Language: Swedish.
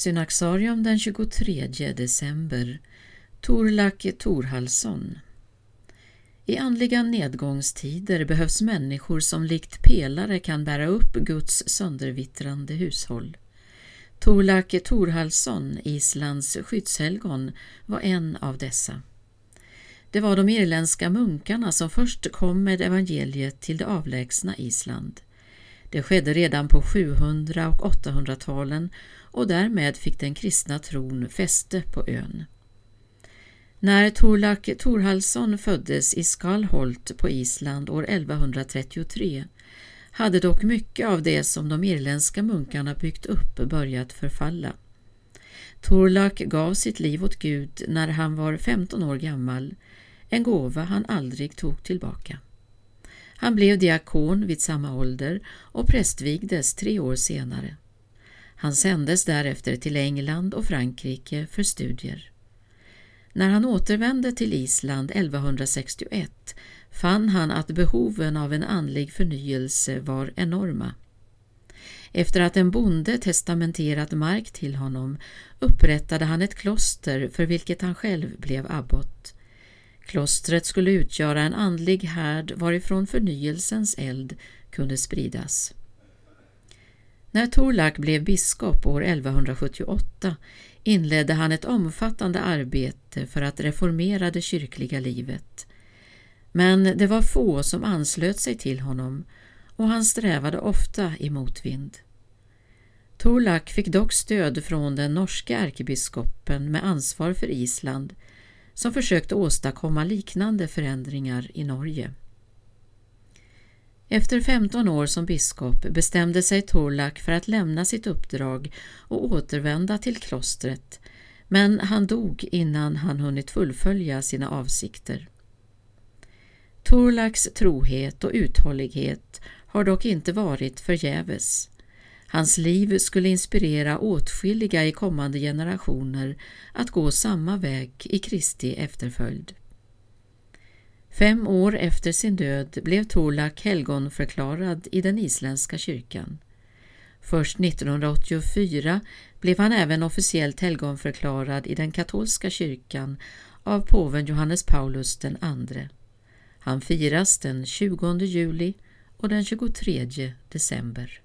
Synaxarium den 23 december Torlak Torhalsson I andliga nedgångstider behövs människor som likt pelare kan bära upp Guds söndervittrande hushåll. Torlak Torhalsson, Islands skyddshelgon, var en av dessa. Det var de irländska munkarna som först kom med evangeliet till det avlägsna Island. Det skedde redan på 700 och 800-talen och därmed fick den kristna tron fäste på ön. När Torlak Torhalsson föddes i Skalholt på Island år 1133 hade dock mycket av det som de irländska munkarna byggt upp börjat förfalla. Torlak gav sitt liv åt Gud när han var 15 år gammal, en gåva han aldrig tog tillbaka. Han blev diakon vid samma ålder och prästvigdes tre år senare. Han sändes därefter till England och Frankrike för studier. När han återvände till Island 1161 fann han att behoven av en andlig förnyelse var enorma. Efter att en bonde testamenterat mark till honom upprättade han ett kloster för vilket han själv blev abbot. Klostret skulle utgöra en andlig härd varifrån förnyelsens eld kunde spridas. När Torlak blev biskop år 1178 inledde han ett omfattande arbete för att reformera det kyrkliga livet. Men det var få som anslöt sig till honom och han strävade ofta i motvind. Torlak fick dock stöd från den norske ärkebiskopen med ansvar för Island som försökte åstadkomma liknande förändringar i Norge. Efter 15 år som biskop bestämde sig Torlak för att lämna sitt uppdrag och återvända till klostret, men han dog innan han hunnit fullfölja sina avsikter. Torlaks trohet och uthållighet har dock inte varit förgäves. Hans liv skulle inspirera åtskilliga i kommande generationer att gå samma väg i Kristi efterföljd. Fem år efter sin död blev Torlak helgonförklarad i den isländska kyrkan. Först 1984 blev han även officiellt helgonförklarad i den katolska kyrkan av påven Johannes Paulus II. Han firas den 20 juli och den 23 december.